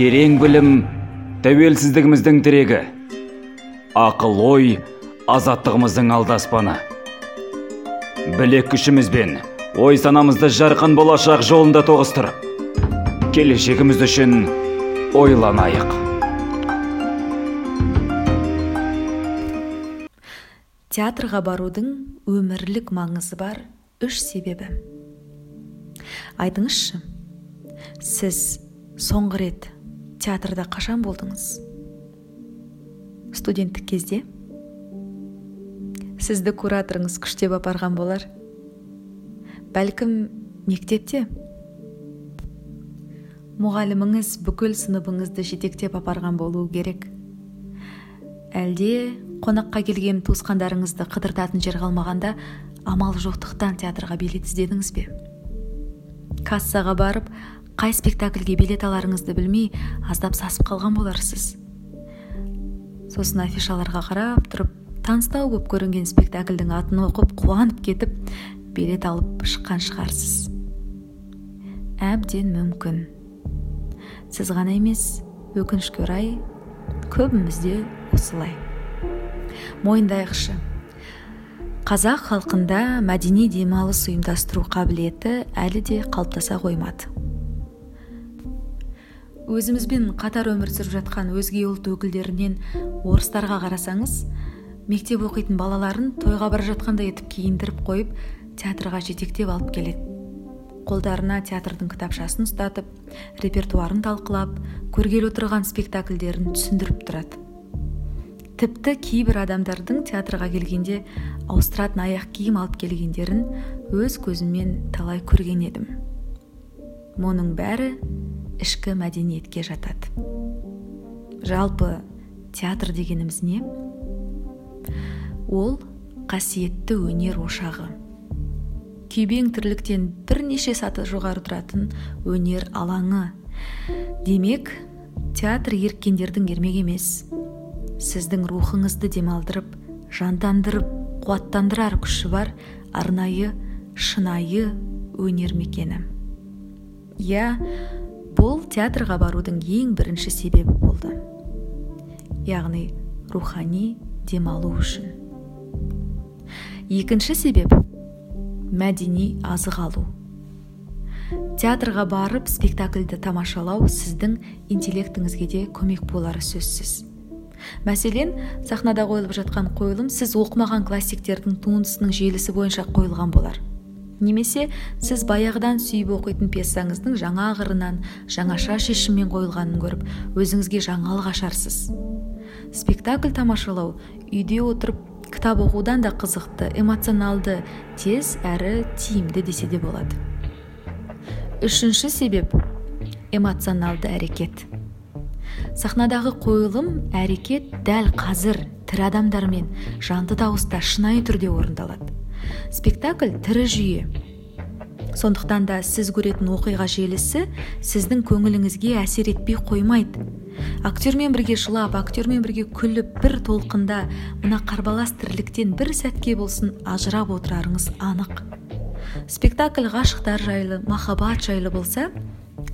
терең білім тәуелсіздігіміздің тірегі. Ақыл ой азаттығымыздың алдаспаны. Білек күшімізбен ой санамызды жарқын болашақ жолында тоғыстырып келешегіміз үшін ойланайық. Театрға барудың өмірлік маңызы бар үш себебі. Айтыңызшы сіз соңғы рет театрда қашан болдыңыз? Студенттік кезде? Сізді кураторыңыз күштеп апарған болар. Бәлкім мектепте? Мұғаліміңіз бүкіл сыныбыңызды жетектеп апарған болуы керек. Әлде қонаққа келген туысқандарыңызды қыдыртатын жер қалмағанда амал жоқтықтан театрға билет іздедіңіз бе? Кассаға барып қай спектакльге билет аларыңызды білмей аздап сасып қалған боларсыз. Сосын афишаларға қарап тұрып таныстау болып көрінген спектакльдің атын оқып қуанып кетіп билет алып шыққан шығарсыз. Әбден мүмкін. Сіз ғана емес өкінішке орай көбімізде осылай. Мойындайықшы. Қазақ халқында мәдени демалыс ұйымдастыру қабілеті әлі де қалыптаса қоймады. Өзімізбен қатар өмір сүріп жатқан өзге ұлт өкілдерінен орыстарға қарасаңыз мектеп оқитын балаларын тойға бара жатқандай етіп киіндіріп қойып театрға жетектеп алып келеді. Қолдарына театрдың кітапшасын ұстатып репертуарын талқылап көргелі отырған спектакльдерін түсіндіріп тұрады. Тіпті кейбір адамдардың театрға келгенде ауыстыратын аяқ киім алып келгендерін өз көзіммен талай көрген едім. Мұның бәрі ішкі мәдениетке жатады. Жалпы театр дегеніміз не? Ол қасиетті өнер ошағы. Күйбең тірліктен бірнеше саты жоғары тұратын өнер алаңы. Демек театр еріккендердің ермек емес. Сіздің рухыңызды демалдырып жандандырып қуаттандырар күші бар арнайы шынайы өнер мекені. Иә бұл театрға барудың ең бірінші себебі болды. Яғни рухани демалу үшін. Екінші себеп мәдени азық алу театрға барып спектакльді тамашалау сіздің интеллектіңізге де көмек болары сөзсіз. Мәселен сахнада қойылып жатқан қойылым сіз оқымаған классиктердің туындысының желісі бойынша қойылған болар. Немесе сіз баяғыдан сүйіп оқитын пьесаңыздың жаңа қырынан жаңаша шешіммен қойылғанын көріп өзіңізге жаңалық ашарсыз. Спектакль тамашалау үйде отырып кітап оқудан да қызықты эмоционалды тез әрі тиімді десе де болады. Үшінші себеп эмоционалды әрекет. Сахнадағы қойылым әрекет дәл қазір тірі адамдармен жанды дауыста шынайы түрде орындалады. Спектакль тірі жүйе. Сондықтан да сіз көретін оқиға желісі сіздің көңіліңізге әсер етпей қоймайды. Актермен бірге жылап актермен бірге күліп бір толқында мына қарбалас тірліктен бір сәтке болсын ажырап отырарыңыз анық. Спектакль ғашықтар жайлы махаббат жайлы болса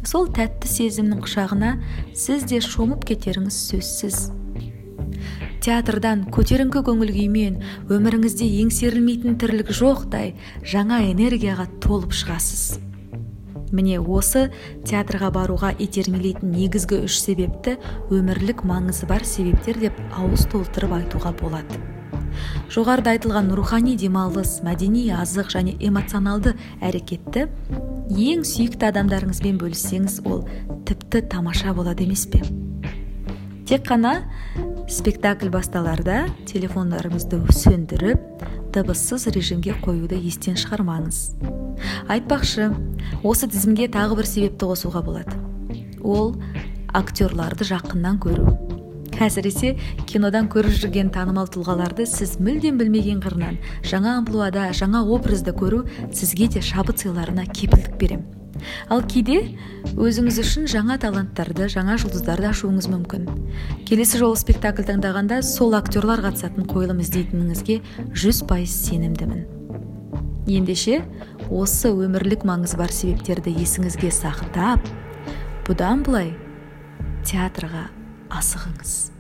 сол тәтті сезімнің құшағына сіз де шомып кетеріңіз сөзсіз. Театрдан көтеріңкі көңіл күймен өміріңізде еңсерілмейтін тірлік жоқтай жаңа энергияға толып шығасыз. Міне осы театрға баруға итермелейтін негізгі үш себепті өмірлік маңызы бар себептер деп ауыз толтырып айтуға болады. Жоғарыда айтылған рухани демалыс мәдени азық және эмоционалды әрекетті ең сүйікті адамдарыңызбен бөліссеңіз ол тіпті тамаша болады емес пе? Тек қана спектакль басталарда телефондарыңызды сөндіріп дыбыссыз режимге қоюды естен шығармаңыз. Айтпақшы осы тізімге тағы бір себепті қосуға болады. Ол актерларды жақыннан көру. Әсіресе кинодан көріп жүрген танымал тұлғаларды сіз мүлдем білмеген қырынан жаңа амплуада жаңа образда көру сізге де шабыт сыйларына кепілдік берем. Ал кейде өзіңіз үшін жаңа таланттарды жаңа жұлдыздарды ашуыңыз мүмкін. Келесі жолы спектакль таңдағанда сол актерлар қатысатын қойылым іздейтініңізге жүз пайыз сенімдімін. Ендеше осы өмірлік маңызы бар себептерді есіңізге сақтап бұдан былай театрға асығыңыз.